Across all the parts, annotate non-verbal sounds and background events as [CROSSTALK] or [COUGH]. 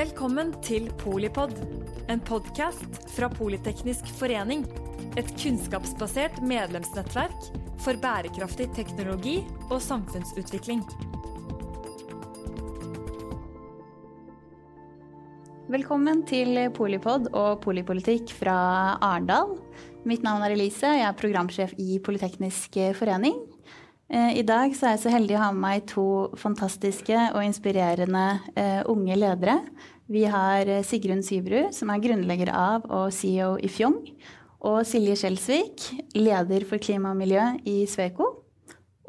Velkommen til Polipod, en podkast fra Politeknisk forening. Et kunnskapsbasert medlemsnettverk for bærekraftig teknologi og samfunnsutvikling. Velkommen til Polipod og polipolitikk fra Arendal. Mitt navn er Elise, jeg er programsjef i Politeknisk forening. Eh, I dag er jeg så heldig å ha med meg to fantastiske og inspirerende uh, unge ledere. Vi har eh, Sigrun Syverud, som er grunnlegger av og CEO i Fjong. Og Silje Skjelsvik, leder for klima og miljø i Sveko.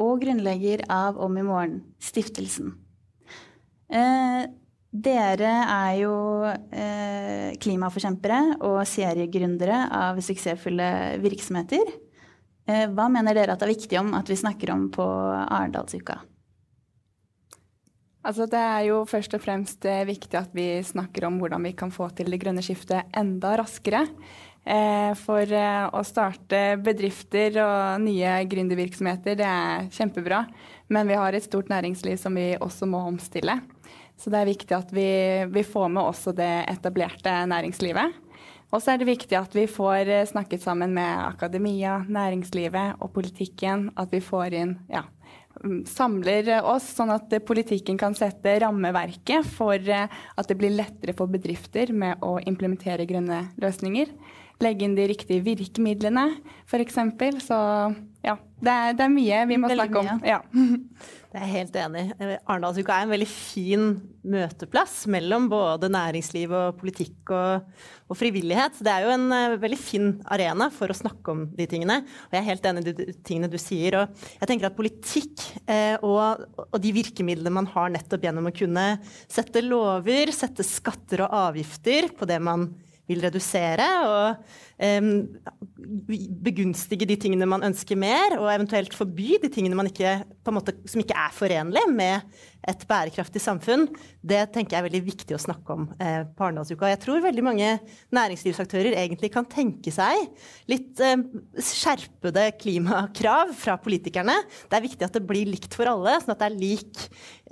Og grunnlegger av Om i morgen-stiftelsen. Eh, dere er jo eh, klimaforkjempere og seriegründere av suksessfulle virksomheter. Eh, hva mener dere at det er viktig om at vi snakker om på Arendalsuka? Altså, det er jo først og fremst eh, viktig at vi snakker om hvordan vi kan få til det grønne skiftet enda raskere. Eh, for å starte bedrifter og nye gründervirksomheter, det er kjempebra. Men vi har et stort næringsliv som vi også må omstille. Så det er viktig at vi, vi får med også det etablerte næringslivet. Og så er det viktig at vi får eh, snakket sammen med akademia, næringslivet og politikken. At vi får inn ja, mm, samler oss, sånn at politikken kan sette rammeverket for eh, at det blir lettere for bedrifter med å implementere grønne løsninger. Legge inn de riktige virkemidlene, f.eks. Så ja, det er, det er, mye vi må Veldig snakke om. Ja. [LAUGHS] Det er jeg helt enig i. Arendalsuka er en veldig fin møteplass mellom både næringsliv og politikk og, og, frivillighet. Det er jo en uh, veldig fin arena for å snakke om de tingene. Og jeg er helt enig i de tingene du sier. Og jeg tenker at politikk eh, og, og, de virkemidlene man har nettopp gjennom å kunne sette lover, sette skatter og avgifter på det man vil redusere, og um, begunstige de tingene man ønsker mer, og eventuelt forby de tingene ikke, måte, som ikke er forenlig med et bærekraftig samfunn, det tenker jeg er veldig viktig å snakke om eh, på Arendalsuka. Jeg tror veldig mange næringslivsaktører egentlig kan tenke seg litt eh, skjerpede klimakrav fra politikerne. Det er viktig at det blir likt for alle, sånn at det er lik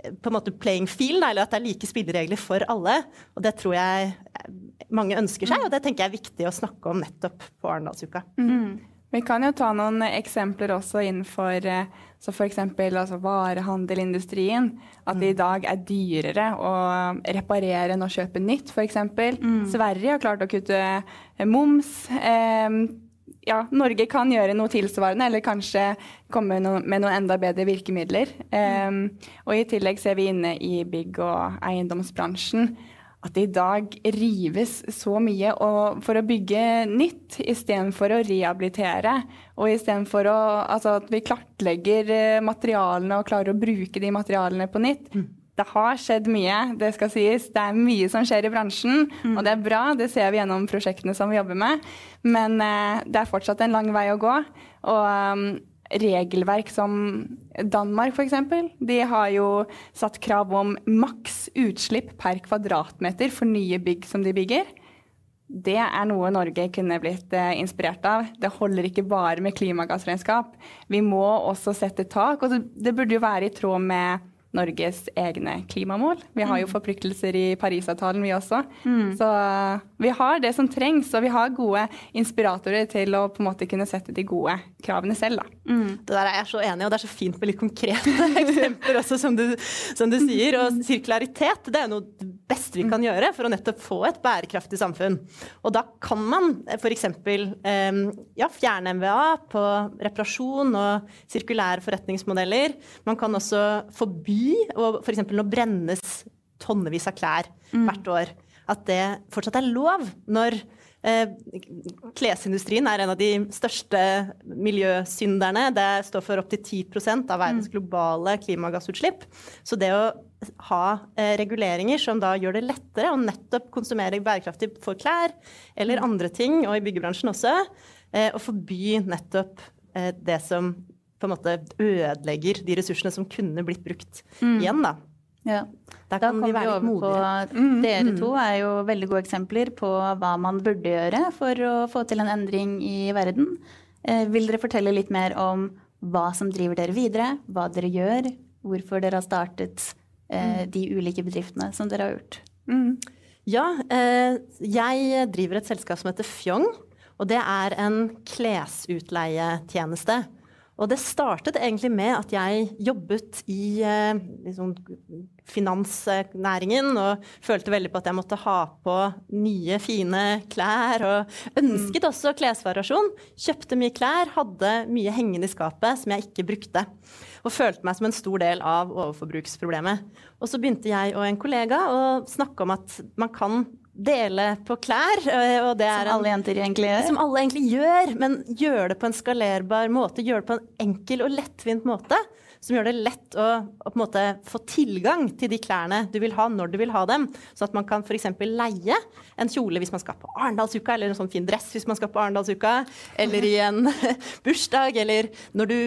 eh, på en måte playing field, eller at det er like spilleregler for alle. Og det tror jeg eh, mange ønsker seg, og det tenker jeg er viktig å snakke om nettopp på Arendalsuka. Mm. Vi kan jo ta noen eksempler også innenfor eh, så f.eks. Altså varehandelindustrien. At det i mm. dag er dyrere å reparere enn å kjøpe nytt, f.eks. Mm. Sverige har klart å kutte eh, moms. Ja, Norge kan gjøre noe tilsvarende, eller kanskje komme med noen enda bedre virkemidler. Um, og i tillegg ser vi inne i bygg- og eiendomsbransjen at det i dag rives så mye for å bygge nytt istedenfor å rehabilitere. Og istedenfor altså at vi kartlegger eh, materialene og klarer å bruke de materialene på nytt. Mm. Det har skjedd mye, det skal sies. Det er mye som skjer i bransjen, mm. og det er bra. Det ser vi gjennom prosjektene som vi jobber med. Men eh, det er fortsatt en lang vei å gå. Og um, regelverk som Danmark f.eks. De har jo satt krav om maks utslipp per kvadratmeter for nye bygg som de bygger. Det er noe Norge kunne blitt eh, inspirert av. Det holder ikke bare med klimagassregnskap. Vi må også sette tak. Og det burde jo være i tråd med Norges egne klimamål. Vi har jo mm. forpliktelser i Parisavtalen, vi også. Mm. Så uh, vi har det som trengs, og vi har gode inspiratorer til å på en måte kunne sette de gode kravene selv. Mm. Det der er jeg så enig i, og det er så fint med litt konkrete [LAUGHS] eksempler også, som du, som du, sier. Og sirkularitet det er noe det beste vi kan gjøre for å nettopp få et bærekraftig samfunn. Og da kan man f.eks. Um, ja, fjerne MVA på reparasjon og sirkulære forretningsmodeller. Man kan også forby og f.eks. nå brennes tonnevis av klær mm. hvert år, at det fortsatt er lov når eh, klesindustrien er en av de største miljøsynderne. Det står for opptil 10% av verdens mm. globale klimagassutslipp. Så det å ha eh, reguleringer som da gjør det lettere å nettopp konsumere bærekraftig for klær eller mm. andre ting, og i byggebransjen også, eh, å forby nettopp det som på en måte ødelegger de ressursene som kunne blitt brukt mm. igjen, da. Ja. Da kan vi være litt modigere. Mm, dere to er jo veldig gode eksempler på hva man burde gjøre for å få til en endring i verden. Eh, vil dere fortelle litt mer om hva som driver dere videre, hva dere gjør, hvorfor dere har startet eh, mm. de ulike bedriftene som dere har gjort? Mm. Ja, eh, jeg driver et selskap som heter Fjong. Og det er en klesutleietjeneste. Og det startet egentlig med at jeg jobbet i eh, liksom, finansnæringen og følte veldig på at jeg måtte ha på nye, fine klær. Og ønsket også klesvariasjon. Kjøpte mye klær, hadde mye hengende i skapet som jeg ikke brukte. Og følte meg som en stor del av overforbruksproblemet. Og så begynte jeg og en kollega å snakke om at man kan dele på klær. som alle jenter egentlig gjør? Som alle egentlig gjør, men gjør det på en skalerbar måte. Gjør det på en enkel og lettvint måte. Som gjør det lett å, å få tilgang til de klærne du vil ha når du vil ha dem. Så at man kan f.eks. leie en kjole hvis man skal på Arendalsuka, eller en sånn fin dress hvis man skal på Arendalsuka, eller i en [LAUGHS] bursdag, eller når du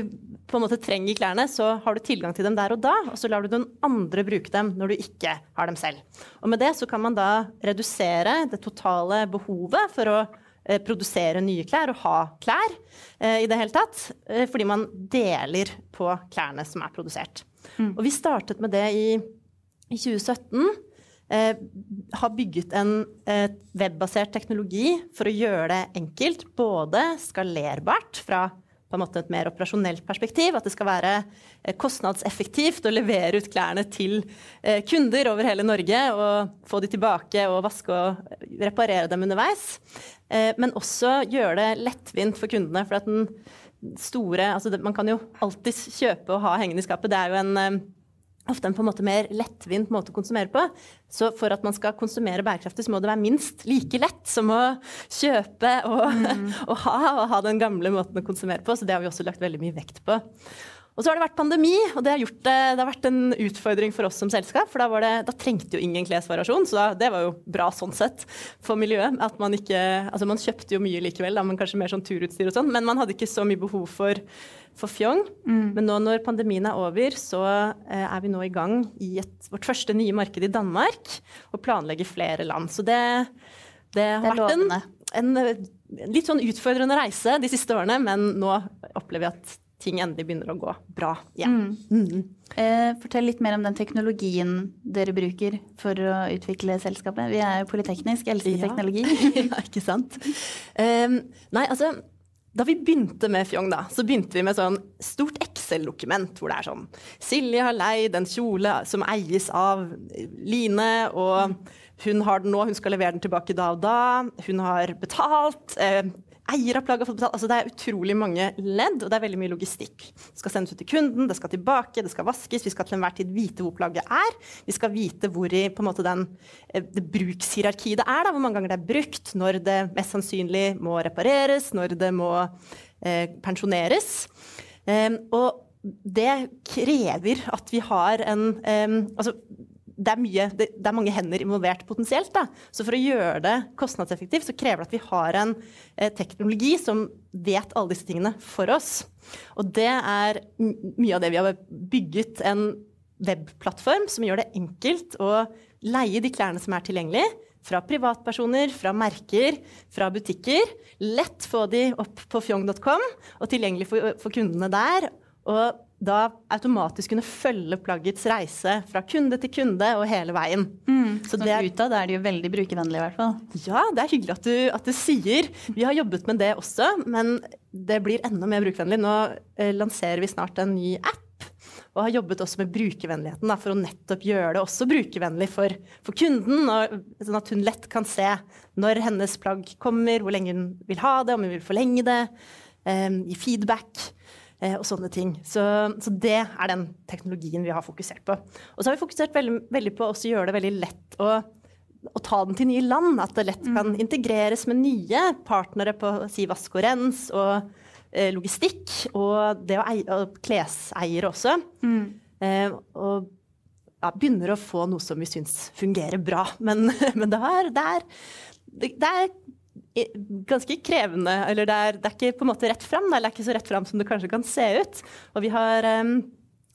på en måte trenger klærne, så har du tilgang til dem der og da, og så lar du noen andre bruke dem når du ikke har dem selv. Og med det så kan man da redusere det totale behovet for å produsere nye klær og ha klær eh, i det hele tatt, eh, fordi man deler på klærne som er produsert. Mm. Og vi startet med det i, i 2017. Eh, har bygget en eh, webbasert teknologi for å gjøre det enkelt, både skalerbart fra på en måte et mer operasjonelt perspektiv. At det skal være eh, kostnadseffektivt å levere ut klærne til eh, kunder over hele Norge. Og få de tilbake og vaske og reparere dem underveis. Eh, men også gjøre det lettvint for kundene. For at den store altså Man kan jo alltids kjøpe og ha hengende i skapet. Det er jo en ofte en på en måte mer lettvint måte å konsumere på. Så for at man skal konsumere bærekraftig, så må det være minst like lett som å kjøpe og, mm. [LAUGHS] og ha, og ha den gamle måten å konsumere på. Så det har vi også lagt veldig mye vekt på. Og så har det vært pandemi, og det har, gjort, det har vært en utfordring for oss som selskap. For da, det, da trengte jo ingen klesvariasjon, så da, det var jo bra sånn sett for miljøet. At man ikke Altså man kjøpte jo mye likevel, da, men kanskje mer sånn turutstyr og sånn. Men man hadde ikke så mye behov for for Fjong. Mm. Men nå når pandemien er over, så eh, er vi nå i gang i et, vårt første nye marked i Danmark og planlegger flere land. Så det, det har vært en, en, en, litt sånn utfordrende reise de siste årene, men nå opplever vi at ting endelig begynner å gå bra igjen. Mm. Mm. Eh, fortell litt mer om den teknologien dere bruker for å utvikle selskapet. Vi er jo polyteknisk, elsker ja. teknologi. [LAUGHS] ja, ikke sant. Um, nei, altså da vi begynte med Fjong, da, så begynte vi med sånn stort Excel-dokument hvor det er sånn Silje har leid en kjole som eies av Line, og hun har den nå, hun skal levere den tilbake da og da. Hun har betalt. Eh, eier av plagget har fått betalt. Altså, det er utrolig mange ledd, og det er veldig mye logistikk. Det skal sendes ut til kunden, det skal tilbake, det skal vaskes. Vi skal til enhver tid vite hvor plagget er. Vi skal vite hvor i på en måte den, eh, det brukshierarkiet det er. Da, hvor mange ganger det er brukt, når det mest sannsynlig må repareres, når det må eh, pensjoneres. Um, og det krever at vi har en um, altså det er, mye, det, det er, mange hender involvert potensielt. Da. Så for å gjøre det kostnadseffektivt, så krever det at vi har en eh, teknologi som vet alle disse tingene for oss. Og det er mye av det vi har bygget en webplattform som gjør det enkelt å leie de klærne som er tilgjengelige. Fra privatpersoner, fra merker, fra butikker. Lett få de opp på fjong.com og tilgjengelig for, for kundene der. Og da automatisk kunne følge plaggets reise fra kunde til kunde og hele veien. Mm, så det er, utad er det jo veldig brukervennlig i hvert fall. Ja, det er hyggelig at du, at du, sier. Vi har jobbet med det også, men det blir enda mer brukervennlig. Nå eh, lanserer vi snart en ny app. Og har jobbet også med brukervennligheten da, for å nettopp gjøre det også brukervennlig for, for kunden. Og, sånn at hun lett kan se når hennes plagg kommer, hvor lenge hun vil ha det, om hun vil forlenge det. eh, gi feedback og sånne ting. Så, så, det er den teknologien vi har fokusert på. Og så har vi fokusert veldig, veldig på å gjøre det veldig lett å, å ta den til nye land. At det lett kan mm. integreres med nye partnere på si vask og rens og eh, logistikk. Og det å eie, og kleseiere også. Mm. Eh, og ja, begynner å få noe som vi syns fungerer bra. Men, [LAUGHS] men det, er, det, er, det, er, ganske krevende. Eller det er, det er, ikke på en måte rett fram. Det er ikke så rett fram som det kanskje kan se ut. Og vi har um,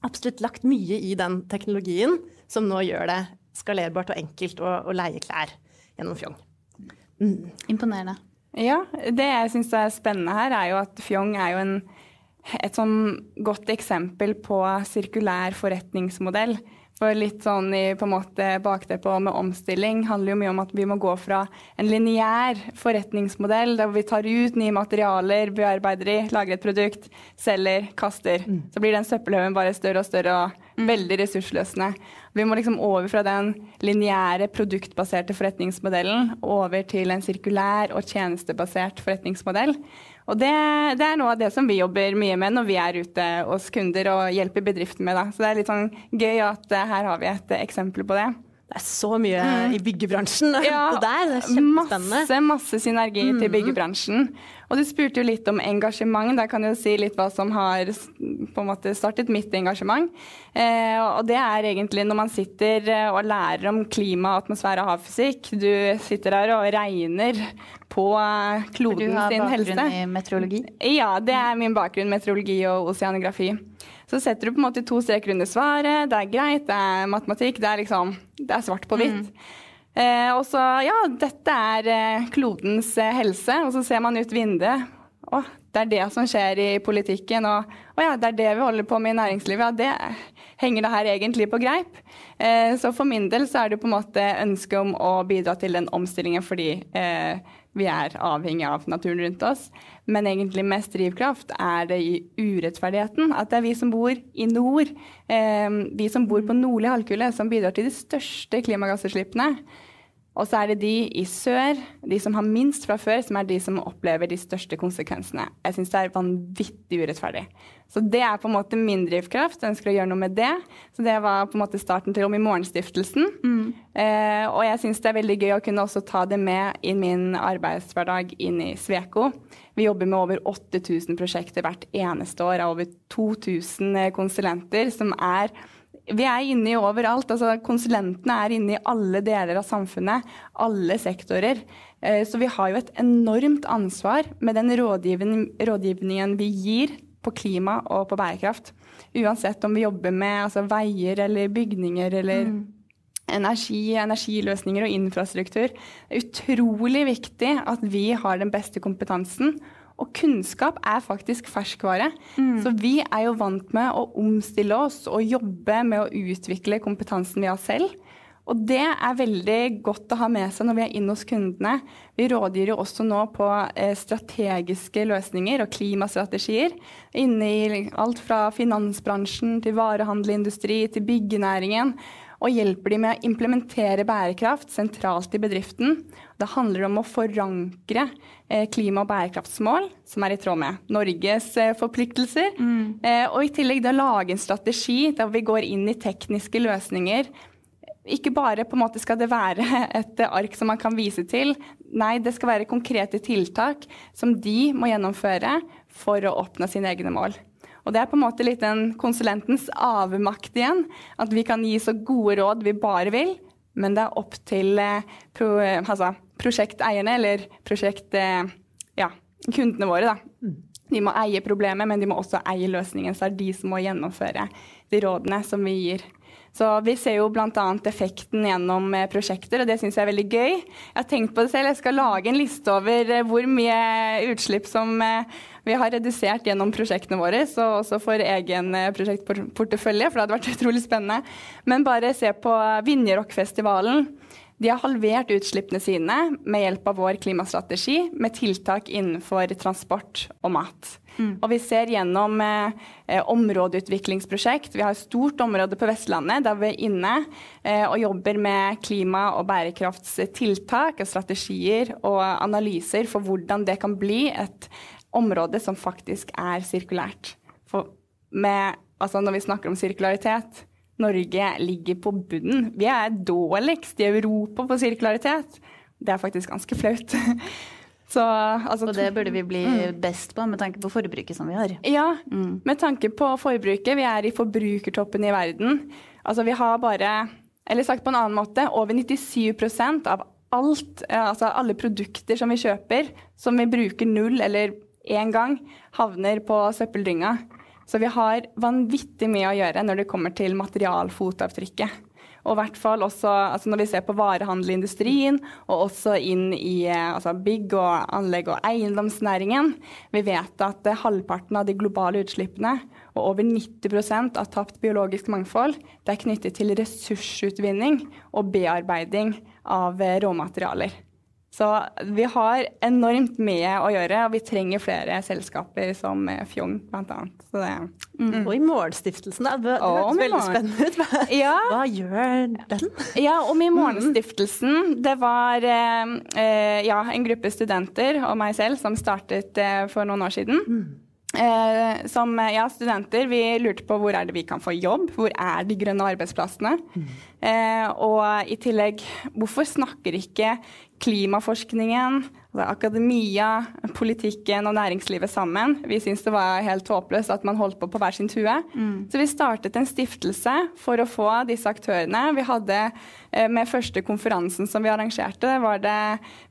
absolutt lagt mye i den teknologien som nå gjør det skalerbart og enkelt å, å leie klær gjennom Fjong. Mm. Imponerende. Ja, det jeg syns er spennende her, er jo at Fjong er jo en et sånn godt eksempel på sirkulær forretningsmodell. For litt sånn i på en måte bakteppet med omstilling handler jo mye om at vi må gå fra en lineær forretningsmodell der vi tar ut nye materialer, bearbeider de, lager et produkt, selger, kaster. Mm. Så blir den søppelhaugen bare større og større og. Veldig ressursløsende. Vi må liksom over fra den lineære produktbaserte forretningsmodellen over til en sirkulær og tjenestebasert forretningsmodell. Og det, det, er noe av det som vi jobber mye med når vi er ute hos kunder og hjelper bedriften med. Da. Så det er litt sånn gøy at uh, her har vi et uh, eksempel på det. Det er så mye mm. i byggebransjen ja, der. Det er kjempespennende. Masse, masse synergi mm. til byggebransjen. Og du spurte jo litt om engasjement. Der kan jeg jo si litt hva som har på en måte startet mitt engasjement. Eh, og det er egentlig når man sitter eh, og lærer om klima, atmosfære og havfysikk. Du sitter der og regner på eh, kloden sin helse. Du har bakgrunn i meteorologi? Ja, det er min bakgrunn. Meteorologi og oseanografi. Så setter du på en måte to streker under svaret. Det er greit, det er matematikk. Det er liksom Det er svart på hvitt. Mm. Eh, og så Ja, dette er eh, klodens eh, helse. Og så ser man ut vinduet. Å, det er det som skjer i politikken. Og å ja, det er det vi holder på med i næringslivet. Ja, det henger det her egentlig på greip. Eh, så for min del så er det på en måte ønsket om å bidra til den omstillingen fordi eh, vi er avhengig av naturen rundt oss. Men egentlig mest drivkraft er det i urettferdigheten. At det er vi som bor i nord, eh, vi som bor på nordlig halvkule, som bidrar til de største klimagassutslippene. Og så er det de i sør, de som har minst fra før, som er de som opplever de største konsekvensene. Jeg syns det er vanvittig urettferdig. Så det er på en måte min drivkraft. Jeg ønsker å gjøre noe med det. Så det var på en måte starten til Om i morgen-stiftelsen. Mm. Eh, og jeg syns det er veldig gøy å kunne også ta det med i min arbeidshverdag inn i Sveko. Vi jobber med over 8000 prosjekter hvert eneste år av over 2000 konsulenter som er vi er inne i overalt. altså Konsulentene er inne i alle deler av samfunnet. Alle sektorer. Eh, så vi har jo et enormt ansvar med den rådgivningen vi gir på klima og på bærekraft. Uansett om vi jobber med altså, veier eller bygninger eller mm. energi, energiløsninger og infrastruktur. Det er utrolig viktig at vi har den beste kompetansen og kunnskap er faktisk ferskvare. Mm. Så vi er jo vant med å omstille oss og jobbe med å utvikle kompetansen vi har selv. Og det er veldig godt å ha med seg når vi er inne hos kundene. Vi rådgir jo også nå på eh, strategiske løsninger og klimastrategier. Inne i alt fra finansbransjen til varehandelindustri til byggenæringen og hjelper de med å implementere bærekraft sentralt i bedriften. Det handler om å forankre eh, klima- og bærekraftsmål, som er i tråd med Norges eh, forpliktelser. Mm. Eh, og i tillegg da lage en strategi der vi går inn i tekniske løsninger. Ikke bare på en måte skal det være [LAUGHS] et ark som man kan vise til. Nei, det skal være konkrete tiltak som de må gjennomføre for å oppnå sine egne mål. Og det er på en måte litt den konsulentens avmakt igjen. At vi kan gi så gode råd vi bare vil, men det er opp til eh, pro, altså, prosjekteierne, eller prosjekt... Eh, ja, kundene våre, da. Mm. De må eie problemet, men de må også eie løsningen. Så det er de som må gjennomføre de rådene som vi gir. Så vi ser jo bl.a. effekten gjennom eh, prosjekter, og det syns jeg er veldig gøy. Jeg har tenkt på det selv. Jeg skal lage en liste over eh, hvor mye utslipp som eh, vi har redusert gjennom prosjektene våre, så også for egen prosjektportefølje, for det hadde vært [LAUGHS] utrolig spennende. Men bare se på Vinjerockfestivalen. De har halvert utslippene sine med hjelp av vår klimastrategi med tiltak innenfor transport og mat. Mm. Og vi ser gjennom eh, områdeutviklingsprosjekt. Vi har et stort område på Vestlandet der vi er inne eh, og jobber med klima- og bærekraftstiltak og strategier og analyser for hvordan det kan bli et område som faktisk er sirkulært. For med, altså når vi snakker om sirkularitet, Norge ligger på bunnen. Vi er dårligst i Europa på sirkularitet. Det er faktisk ganske flaut. [LAUGHS] Så, altså, og det burde vi bli mm. best på med tanke på forbruket som vi har. Ja, mm. med tanke på forbruket. Vi er i forbrukertoppen i verden. Altså vi har bare, eller sagt på en annen måte, over 97% av alt, altså alle produkter som vi kjøper, som vi bruker null eller én gang, havner på søppeldynga. Så vi har vanvittig mye å gjøre når det kommer til materialfotavtrykket. Og i hvert fall også altså når vi ser på varehandelindustrien, og også inn i eh, altså bygg og anlegg og eiendomsnæringen. Vi vet at eh, halvparten av de globale utslippene og over 90% av tapt biologisk mangfold det er knyttet til ressursutvinning og bearbeiding av eh, råmaterialer. Så vi har enormt mye å gjøre, og vi trenger flere selskaper som Fjong bl.a. Mm. Og i Morgenstiftelsen, det høres veldig spennende ut. Hva, [LAUGHS] ja. hva, gjør den? Ja, om i Morgenstiftelsen, det var eh, ja, en gruppe studenter og meg selv som startet eh, for noen år siden. Mm. Eh, som ja, studenter vi lurte på hvor er det vi kan få jobb, hvor er de grønne arbeidsplassene? Mm. Eh, og i tillegg, hvorfor snakker ikke klimaforskningen, altså akademia, politikken og næringslivet sammen? Vi syntes det var helt håpløst at man holdt på på hver sin tue. Mm. Så vi startet en stiftelse for å få disse aktørene. Vi hadde eh, med første konferansen som vi arrangerte, var det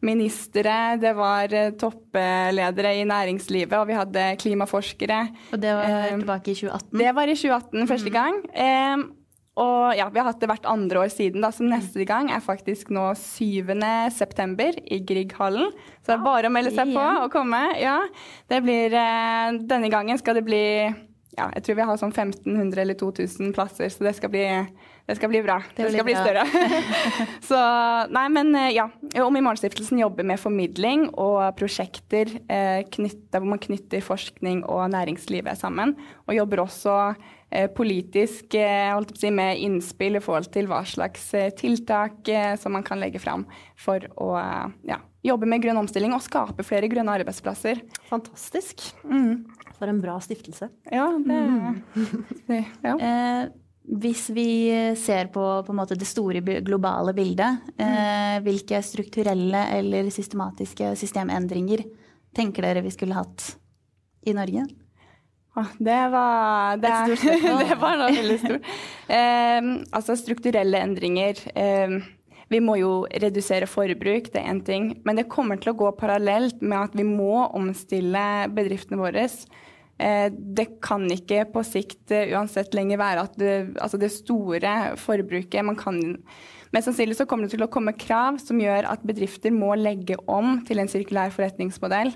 ministre, det var eh, toppledere i næringslivet, og vi hadde klimaforskere. Og det var tilbake i 2018? Det var i 2018 første mm. gang. Mm. Og ja, vi har hatt det hvert andre år siden, da, så neste gang er faktisk nå 7.9. i Grieghallen. Så det er bare å melde seg på og komme. Ja, det blir eh, Denne gangen skal det bli ja, jeg tror vi har sånn 1500 eller 2000 plasser, så det skal bli, det skal bli bra. Det, det skal bli større. [LAUGHS] så nei, men eh, ja. Om i Morgenstiftelsen jobber med formidling og prosjekter eh, knyttet, hvor man knytter forskning og næringslivet sammen. Og jobber også Eh, politisk eh, si, med innspill i forhold til hva slags eh, tiltak som man kan legge fram for å ja, jobbe med grønn omstilling og skape flere grønne arbeidsplasser. Fantastisk. Mm. For en bra stiftelse. Ja, det, mm. [LAUGHS] det ja. Eh, hvis vi ser på, på det store globale bildet, eh, hvilke strukturelle eller systematiske systemendringer tenker dere vi skulle hatt i Norge? Det var, det, [LAUGHS] det var noe veldig stort. Eh, altså strukturelle endringer. Eh, vi må jo redusere forbruk, det er én ting. Men det kommer til å gå parallelt med at vi må omstille bedriftene våre. Eh, det kan ikke på sikt eh, uansett lenger være at det, altså det store forbruket man kan Mest sannsynlig så kommer det til å komme krav som gjør at bedrifter må legge om til en sirkulær forretningsmodell.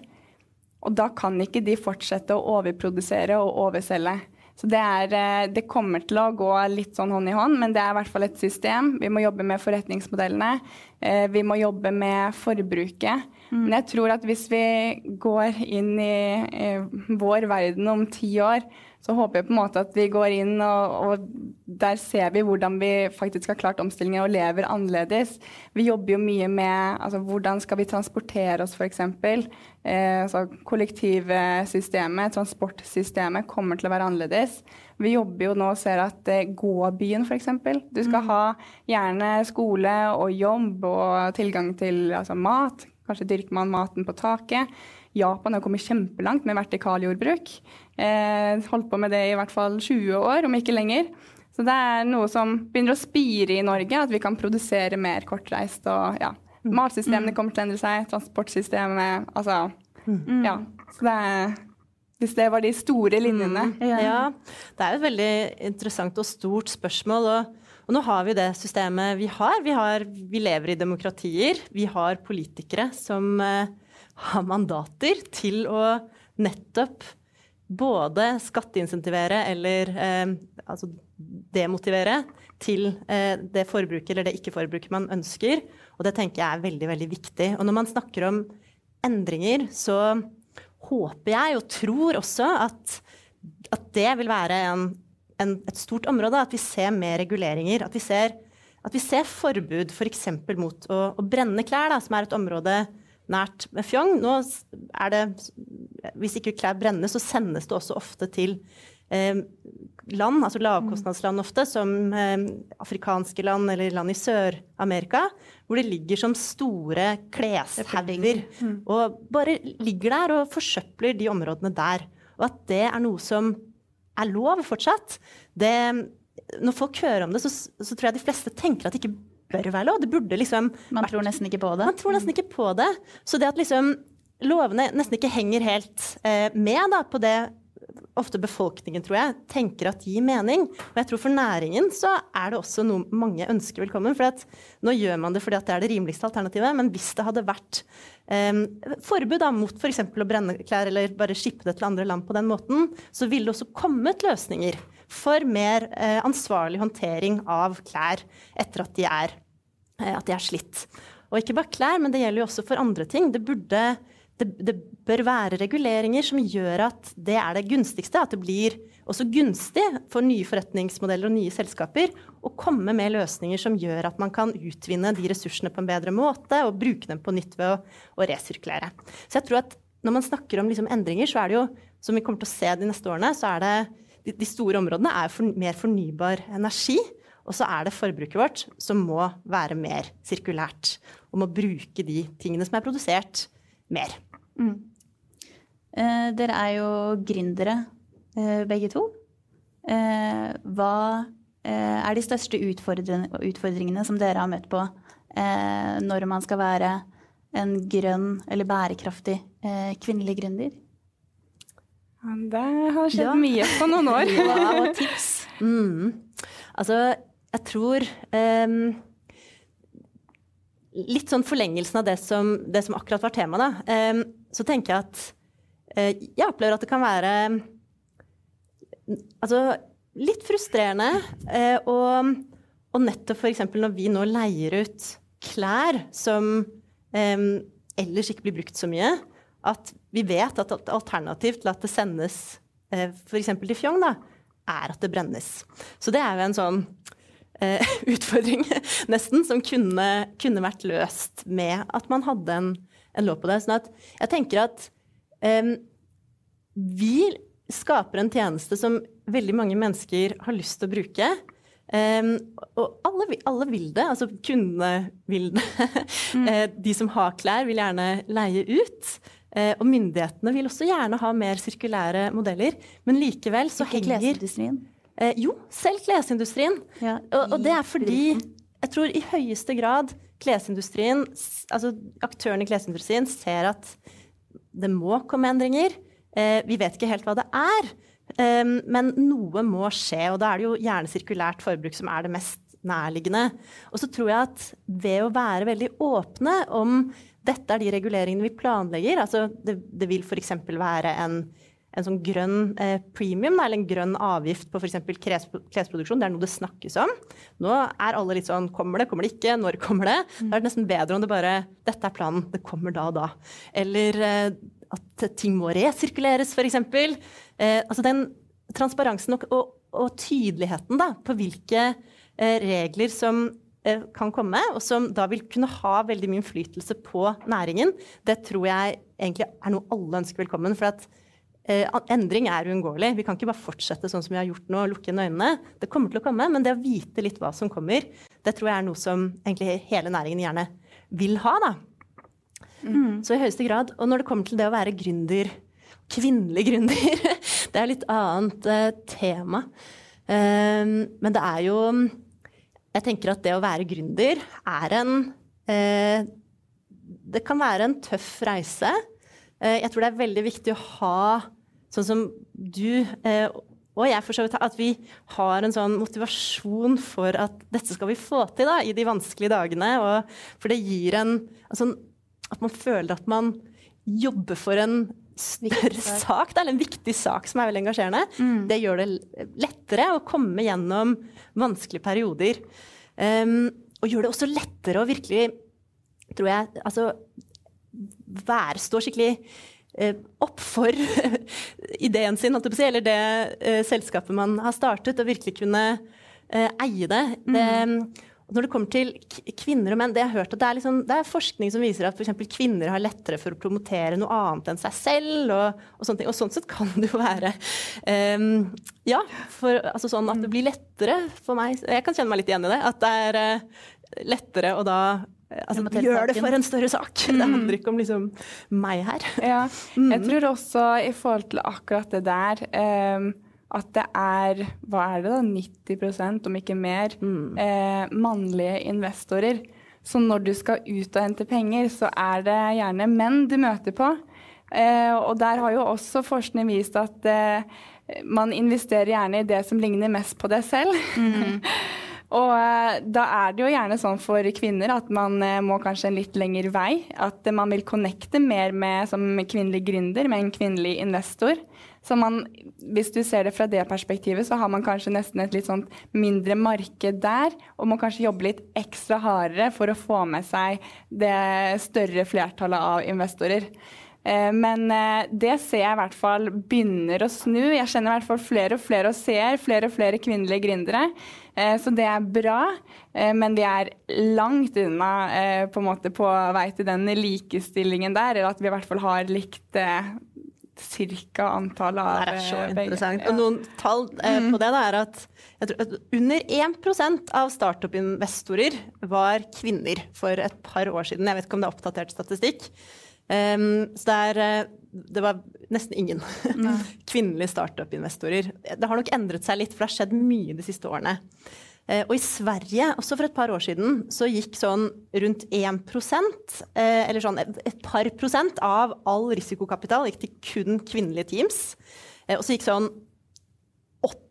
Og da kan ikke de fortsette å overprodusere og overselge. Så det, er, eh, det, kommer til å gå litt sånn hånd i hånd, men det er i hvert fall et system. Vi må jobbe med forretningsmodellene. Eh, vi må jobbe med forbruket. Mm. Men jeg tror at hvis vi går inn i vår verden om ti år, så håper jeg på en måte at vi går inn og, og, der ser vi hvordan vi faktisk har klart omstillingen og lever annerledes. Vi jobber jo mye med altså, hvordan skal vi transportere oss, f.eks. Eh, altså, kollektivsystemet, transportsystemet, kommer til å være annerledes. Vi jobber jo nå og ser at eh, gåbyen, f.eks. Du skal mm. ha gjerne skole og jobb og tilgang til altså, mat. Kanskje dyrker man maten på taket. Japan har kommet kjempelangt med vertikaljordbruk. Eh, holdt på med det i hvert fall 20 år, om ikke lenger. Så det er noe som begynner å spire i Norge, at vi kan produsere mer kortreist. og ja, mm. Matsystemene mm. kommer til å endre seg, transportsystemet Altså, mm. ja. Så det er hvis det var de store linjene. Mm, ja. Det er et veldig interessant og stort spørsmål. Og, og, nå har vi det systemet vi har. Vi, har. vi lever i demokratier. Vi har politikere som uh, har mandater til å nettopp både skatteinsentivere eller eh, altså demotivere til eh, det forbruket eller det ikke-forbruket man ønsker. Og det tenker jeg er veldig, veldig viktig. Og når man snakker om endringer, så håper jeg og tror også at, at det vil være en, en, et stort område. At vi ser mer reguleringer. At vi ser, at vi ser forbud f.eks. For mot å, å, brenne klær, da, som er et område nært med Fjong. Nå er det Hvis ikke klær brennes, så sendes det også ofte til eh, land, altså lavkostnadsland ofte, som eh, afrikanske land eller land i Sør-Amerika, hvor det ligger som store kleshauger. Mm. Og bare ligger der og forsøpler de områdene der. Og at det er noe som er lov fortsatt. Det, når folk hører om det, så, så tror jeg de fleste tenker at det ikke bør være lov. Det burde liksom Man tror nesten ikke på det? Man tror nesten ikke på det. Så det at liksom lovene nesten ikke henger helt eh, med da, på det ofte befolkningen, tror jeg, tenker at gir mening. Og jeg tror for næringen så er det også noe mange ønsker velkommen. For at nå gjør man det fordi at det er det rimeligste alternativet. Men hvis det hadde vært um, forbud da, mot f.eks. å brenne klær eller bare skippe det til andre land på den måten, så ville det også kommet løsninger for mer eh, ansvarlig håndtering av klær etter at de er, eh, at de er slitt. Og ikke bare klær, men det gjelder jo også for andre ting. Det burde det, det, bør være reguleringer som gjør at det er det gunstigste. At det blir også gunstig for nye forretningsmodeller og nye selskaper å komme med løsninger som gjør at man kan utvinne de ressursene på en bedre måte og bruke dem på nytt ved å, å resirkulere. Så jeg tror at når man snakker om liksom endringer, så er det jo, som vi kommer til å se de neste årene, så er det de, de store områdene er for, mer fornybar energi. Og så er det forbruket vårt som må være mer sirkulært. Og må bruke de tingene som er produsert, mer. Mm. Eh, dere er jo gründere eh, begge to. Eh, hva eh, er de største utfordringene som dere har møtt på eh, når man skal være en grønn eller bærekraftig eh, kvinnelig gründer? Det har skjedd ja. mye på noen år. [LAUGHS] ja, og tips. Mm. Altså, jeg tror um, Litt sånn forlengelsen av det som, det som akkurat var tema, da. Um, så tenker jeg at jeg opplever at det kan være altså, litt frustrerende. Og, og, nettopp f.eks. når vi nå leier ut klær som ellers ikke blir brukt så mye, at vi vet at alternativ til at det sendes uh, f.eks. til Fjong, da, er at det brennes. Så det er jo en sånn eh, [LAUGHS] utfordring, nesten, som kunne, kunne, vært løst med at man hadde en en lov på det. sånn at jeg tenker at um, vi skaper en tjeneste som veldig mange mennesker har lyst til å bruke. Um, og alle, alle, vil det. Altså kundene vil det. Mm. [LAUGHS] Eh, de som har klær, vil gjerne leie ut. Uh, og myndighetene vil også gjerne ha mer sirkulære modeller. Men likevel så Ikke henger klesindustrien? Uh, jo, selv klesindustrien. Ja, og, og, det er fordi jeg tror i høyeste grad klesindustrien, altså aktørene i klesindustrien ser at det må komme endringer. Eh, vi vet ikke helt hva det er, eh, men noe må skje. Og da er det jo gjerne sirkulært forbruk som er det mest nærliggende. Og så tror jeg at ved å være veldig åpne om dette er de reguleringene vi planlegger, altså det, det vil f.eks. være en en sånn grønn eh, premium, eller en grønn avgift på f.eks. klesproduksjon. Det er noe det snakkes om. Nå er alle litt sånn Kommer det, kommer det ikke? Når kommer det? Da er det nesten bedre om det bare Dette er planen. Det kommer da og da. Eller eh, at ting må resirkuleres, f.eks. Eh, altså den transparensen og, og, og tydeligheten da, på hvilke eh, regler som kan komme, og som da vil kunne ha veldig mye innflytelse på næringen, det tror jeg egentlig er noe alle ønsker velkommen. for at endring er uunngåelig. Vi kan ikke bare fortsette sånn som vi har gjort nå og lukke inn øynene. Det kommer til å komme, men det å vite litt hva som kommer, det tror jeg er noe som egentlig hele næringen gjerne vil ha. da. Mm. Så i høyeste grad. Og når det kommer til det å være gründer, kvinnelig gründer, [LAUGHS] det er litt annet uh, tema. Um, men det er jo Jeg tenker at det å være gründer er en uh, Det kan være en tøff reise. Uh, jeg tror det er veldig viktig å ha sånn som du eh, og jeg for så vidt, at vi har en sånn motivasjon for at dette skal vi få til da, i de vanskelige dagene. Og, for det gir en altså, At man føler at man jobber for en større sak, da, eller en viktig sak som er veldig engasjerende. Mm. Det gjør det lettere å komme gjennom vanskelige perioder. Um, og gjør det også lettere å virkelig, tror jeg, altså være, stå skikkelig opp for [LAUGHS] ideen sin, eller det uh, selskapet man har startet, og virkelig kunne uh, eie det. Mm. det. når det kommer til kvinner og menn, det, hørt, det, er liksom, det er forskning som viser at for kvinner har lettere for å promotere noe annet enn seg selv. Og, og sånne ting. Og sånn sett kan det jo være um, Ja, for, altså sånn at det blir lettere for meg Jeg kan kjenne meg litt igjen i det. At det er uh, lettere å da Altså, gjør det for en større sak. Mm. Det handler ikke om liksom meg her. [LAUGHS] Ja. Mm. Jeg tror også i forhold til akkurat det der um, at det er hva er det da, 90% om ikke mer, mm. eh, mannlige investorer. Så når du skal ut og hente penger, så er det gjerne menn du møter på. Eh, og der har jo også forskning vist at eh, man investerer gjerne i det som ligner mest på deg selv. [LAUGHS] Og eh, da er det jo gjerne sånn for kvinner at man eh, må kanskje en litt lengre vei. At man vil connecte mer med som kvinnelig gründer, med en kvinnelig investor. Så man, hvis du ser det fra det perspektivet, så har man kanskje nesten et litt sånn mindre marked der, og må kanskje jobbe litt ekstra hardere for å få med seg det større flertallet av investorer. Eh, men det ser jeg i hvert fall begynner å snu. Jeg kjenner i hvert fall flere og flere og ser flere og flere kvinnelige gründere. Eh, så det er bra, eh, men vi er langt unna eh, på, på vei til den likestillingen der, eller at vi i hvert fall har likt cirka antallet av Det er så interessant. Og noen tall mm. på det da, er at, at under 1% av startup-investorer var kvinner for et par år siden. Jeg vet ikke om det er oppdatert statistikk. Um, så det, er, det var nesten ingen [LAUGHS] kvinnelige startup-investorer. Det har nok endret seg litt, for det har skjedd mye de siste årene. Uh, og i Sverige, også for et par år siden, så gikk sånn rundt 1 uh, eller sånn et, par prosent av all risikokapital gikk til kun kvinnelige teams. Og så gikk sånn 80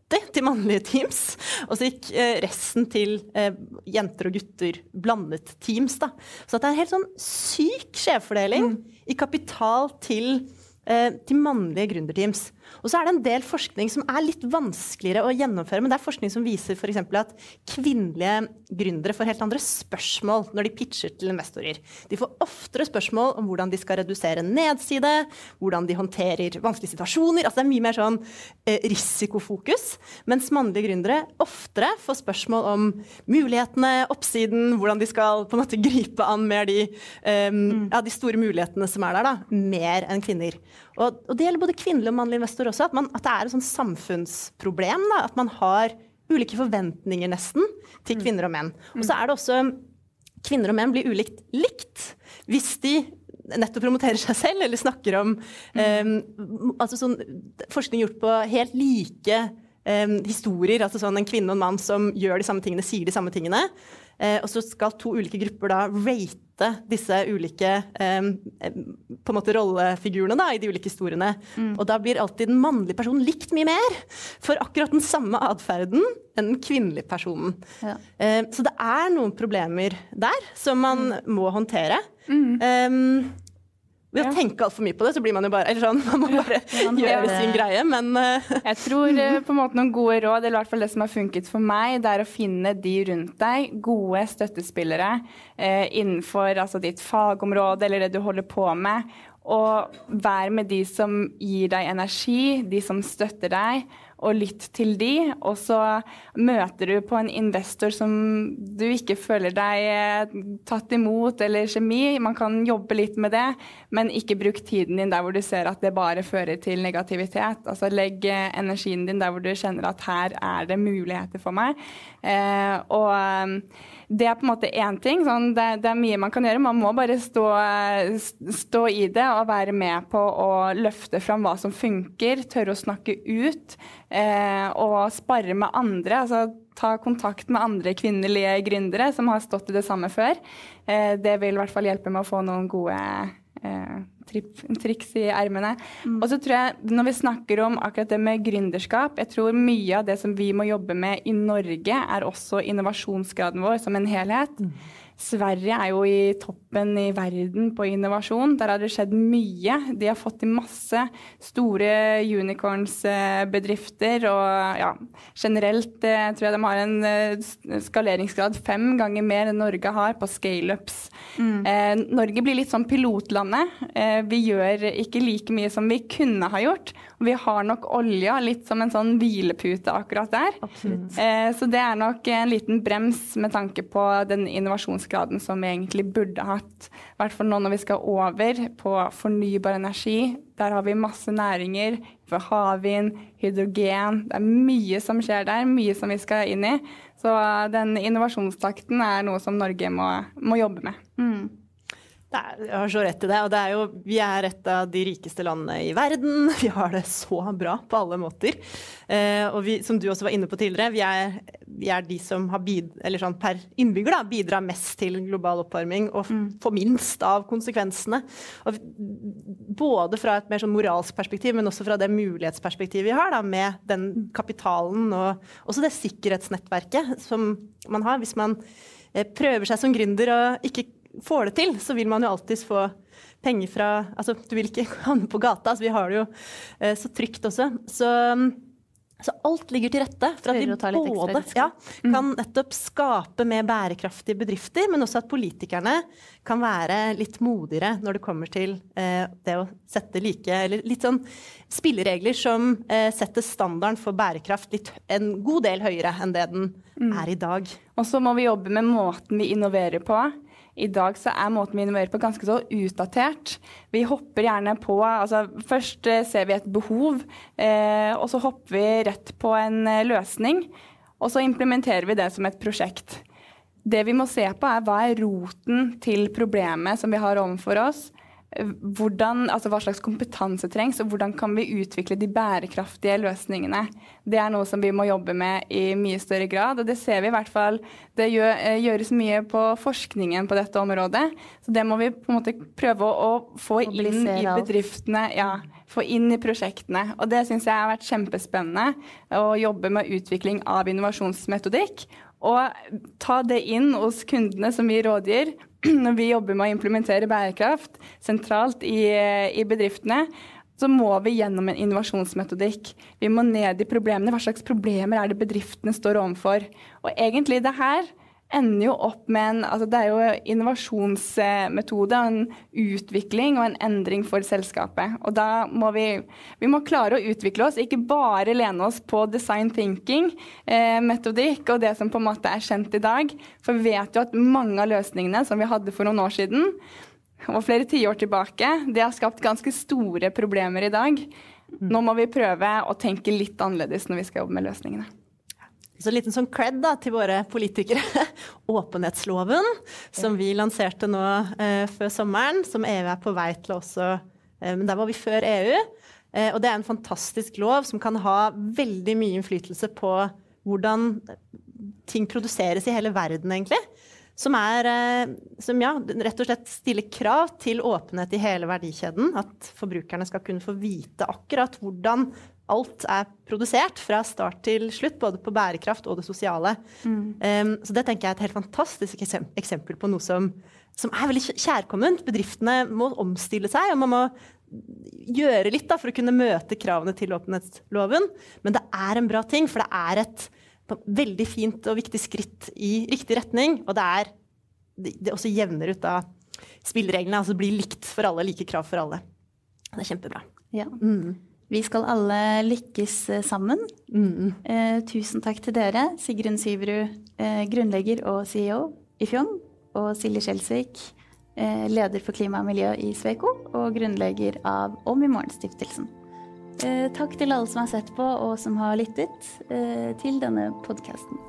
til mannlige teams, og så gikk eh, resten til eh, jenter og gutter, blandet teams. Da. Så det er en helt sånn syk skjevfordeling mm. i kapital til, eh, til mannlige gründerteams. Og så er det en del forskning som er litt vanskeligere å gjennomføre. Men det er forskning som viser f.eks. at kvinnelige gründere får helt andre spørsmål når de pitcher til investorer. De får oftere spørsmål om hvordan de skal redusere nedside, hvordan de håndterer vanskelige situasjoner. Altså det er mye mer sånn eh, risikofokus. Mens mannlige gründere oftere får spørsmål om mulighetene, oppsiden, hvordan de skal på en måte gripe an mer de, um, ja, de store mulighetene som er der, da, mer enn kvinner. Og, og det gjelder både kvinnelige og mannlige investorer også, at, man, at det er et sånn samfunnsproblem. Da, at man har ulike forventninger nesten til mm. kvinner og menn. Og så er det også Kvinner og menn blir ulikt likt hvis de nettopp promoterer seg selv eller snakker om um, altså sånn, Forskning gjort på helt like um, historier. altså sånn En kvinne og en mann som gjør de samme tingene, sier de samme tingene. Uh, og så skal to ulike grupper da rate disse ulike um, på en måte rollefigurene da, i de ulike historiene. Mm. Og da blir alltid den mannlige personen likt mye mer for akkurat den samme atferden enn den kvinnelige personen. Ja. Uh, så det er noen problemer der som man mm. må håndtere. Mm. Um, ved å ja. tenke altfor mye på det, så blir man jo bare Eller sånn, [LAUGHS] man må bare ja, gjøre sin greie, men uh, [LAUGHS] Jeg tror uh, på en måte noen gode råd, eller i hvert fall det som har funket for meg, det er å finne de rundt deg, gode støttespillere uh, innenfor altså, ditt fagområde eller det du holder på med, og vær med de som gir deg energi, de som støtter deg og lytt til de. Og så møter du på en investor som du ikke føler deg eh, tatt imot, eller kjemi. Man kan jobbe litt med det, men ikke bruk tiden din der hvor du ser at det bare fører til negativitet. Altså legg eh, energien din der hvor du kjenner at her er det muligheter for meg. Eh, og eh, det er på en måte én ting. Sånn, det, det, er mye man kan gjøre. Man må bare stå, stå, i det og være med på å løfte fram hva som funker. Tørre å snakke ut eh, og spare med andre. altså Ta kontakt med andre kvinnelige gründere som har stått i det samme før. Eh, det vil i hvert fall hjelpe med å få noen gode eh, triks i ermene. Mm. Og så tror jeg, når vi snakker om akkurat det med gründerskap, jeg tror mye av det som vi må jobbe med i Norge, er også innovasjonsgraden vår som en helhet. Mm. Sverige er jo i toppen i verden på innovasjon. Der har det skjedd mye. De har fått til masse store unicorns-bedrifter. Og ja, generelt eh, tror jeg de har en eh, skaleringsgrad fem ganger mer enn Norge har på scaleups. Mm. Eh, Norge blir litt sånn pilotlandet. Eh, vi gjør ikke like mye som vi kunne ha gjort. Vi har nok olja litt som en sånn hvilepute akkurat der. Eh, så det er nok en liten brems med tanke på den innovasjonsgraden innovasjonsgraden som vi egentlig burde hatt. I hvert fall nå når vi skal over på fornybar energi. Der har vi masse næringer. For havvind, hydrogen. Det er mye som skjer der, mye som vi skal inn i. Så den innovasjonstakten er noe som Norge må, må jobbe med. Mm. Er, jeg har så rett i det. Og det er jo, vi er et av de rikeste landene i verden. [LAUGHS] Vi har det så bra på alle måter. Eh, og vi, som du også var inne på tidligere, vi er, vi er de som har bid, eller sånn per innbygger da, bidrar mest til global oppvarming og mm. får minst av konsekvensene. Og både fra et mer sånn moralsk perspektiv, men også fra det mulighetsperspektivet vi har da, med den kapitalen og også det sikkerhetsnettverket som man har. Hvis man eh, prøver seg som gründer og ikke får det til, så vil man jo alltids få penger fra Altså, du vil ikke [LAUGHS] havne på gata, så vi har det jo eh, så trygt også. Så, så alt ligger til rette for at vi både ja, mm. kan nettopp skape mer bærekraftige bedrifter, men også at politikerne kan være litt modigere når det kommer til eh, det å sette like Eller litt sånn spilleregler som eh, setter standarden for bærekraft litt, en god del høyere enn det den mm. er i dag. Og så må vi jobbe med måten vi innoverer på. I dag så er måten vi innoverer på ganske så utdatert. Vi hopper gjerne på altså Først eh, ser vi et behov, eh, og så hopper vi rett på en eh, løsning. Og så implementerer vi det som et prosjekt. Det vi må se på, er hva er roten til problemet som vi har overfor oss hvordan, altså hva slags kompetanse trengs, og hvordan kan vi utvikle de bærekraftige løsningene. Det er noe som vi må jobbe med i mye større grad. Og det ser vi i hvert fall. Det eh, gjøres mye på forskningen på dette området. Så det må vi på en måte prøve å få inn i bedriftene. Ja, få inn i prosjektene. Og det syns jeg har vært kjempespennende. Å jobbe med utvikling av innovasjonsmetodikk. Og ta det inn hos kundene som vi rådgir, [CLEARS THROAT] når vi jobber med å implementere bærekraft sentralt i, i, bedriftene, så må vi gjennom en innovasjonsmetodikk. Vi må ned i problemene. Hva slags problemer er det bedriftene står overfor? Og egentlig det her ender jo opp med en altså Det er jo innovasjonsmetode, en utvikling og en endring for selskapet. Og da må vi, vi må klare å utvikle oss, ikke bare lene oss på design thinking, eh, metodikk og det som på en måte er kjent i dag. For vi vet jo at mange av løsningene som vi hadde for noen år siden, og flere tiår tilbake, det har skapt ganske store problemer i dag. Nå må vi prøve å tenke litt annerledes når vi skal jobbe med løsningene. Så en liten sånn cred da, til våre politikere. [LAUGHS] Åpenhetsloven, som vi lanserte nå eh, før sommeren, som EU er på vei til også eh, Men der var vi før EU. Eh, og det er en fantastisk lov som kan ha veldig mye innflytelse på hvordan ting produseres i hele verden, egentlig. Som er eh, Som ja, rett og slett stiller krav til åpenhet i hele verdikjeden. At forbrukerne skal kunne få vite akkurat hvordan alt er produsert fra start til slutt, både på bærekraft og det sosiale. Mm. Um, så det tenker jeg er et helt fantastisk eksempel på noe som, som er veldig kjærkomment. Bedriftene må omstille seg, og man må gjøre litt da, for å kunne møte kravene til åpenhetsloven. Men det er en bra ting, for det er et veldig fint og viktig skritt i riktig retning. Og det er det også jevner ut da spillereglene, altså blir likt for alle, like krav for alle. Det er kjempebra. Ja. Mm. Vi skal alle lykkes eh, sammen. Mm. Eh, tusen takk til dere, Sigrun Syverud, eh, grunnlegger og CEO i Fjong, og Silje Skjelsvik, eh, leder for klima og miljø i Sveko, og grunnlegger av Om i morgen-stiftelsen. Eh, takk til alle som har sett på og som har lyttet eh, til denne podkasten.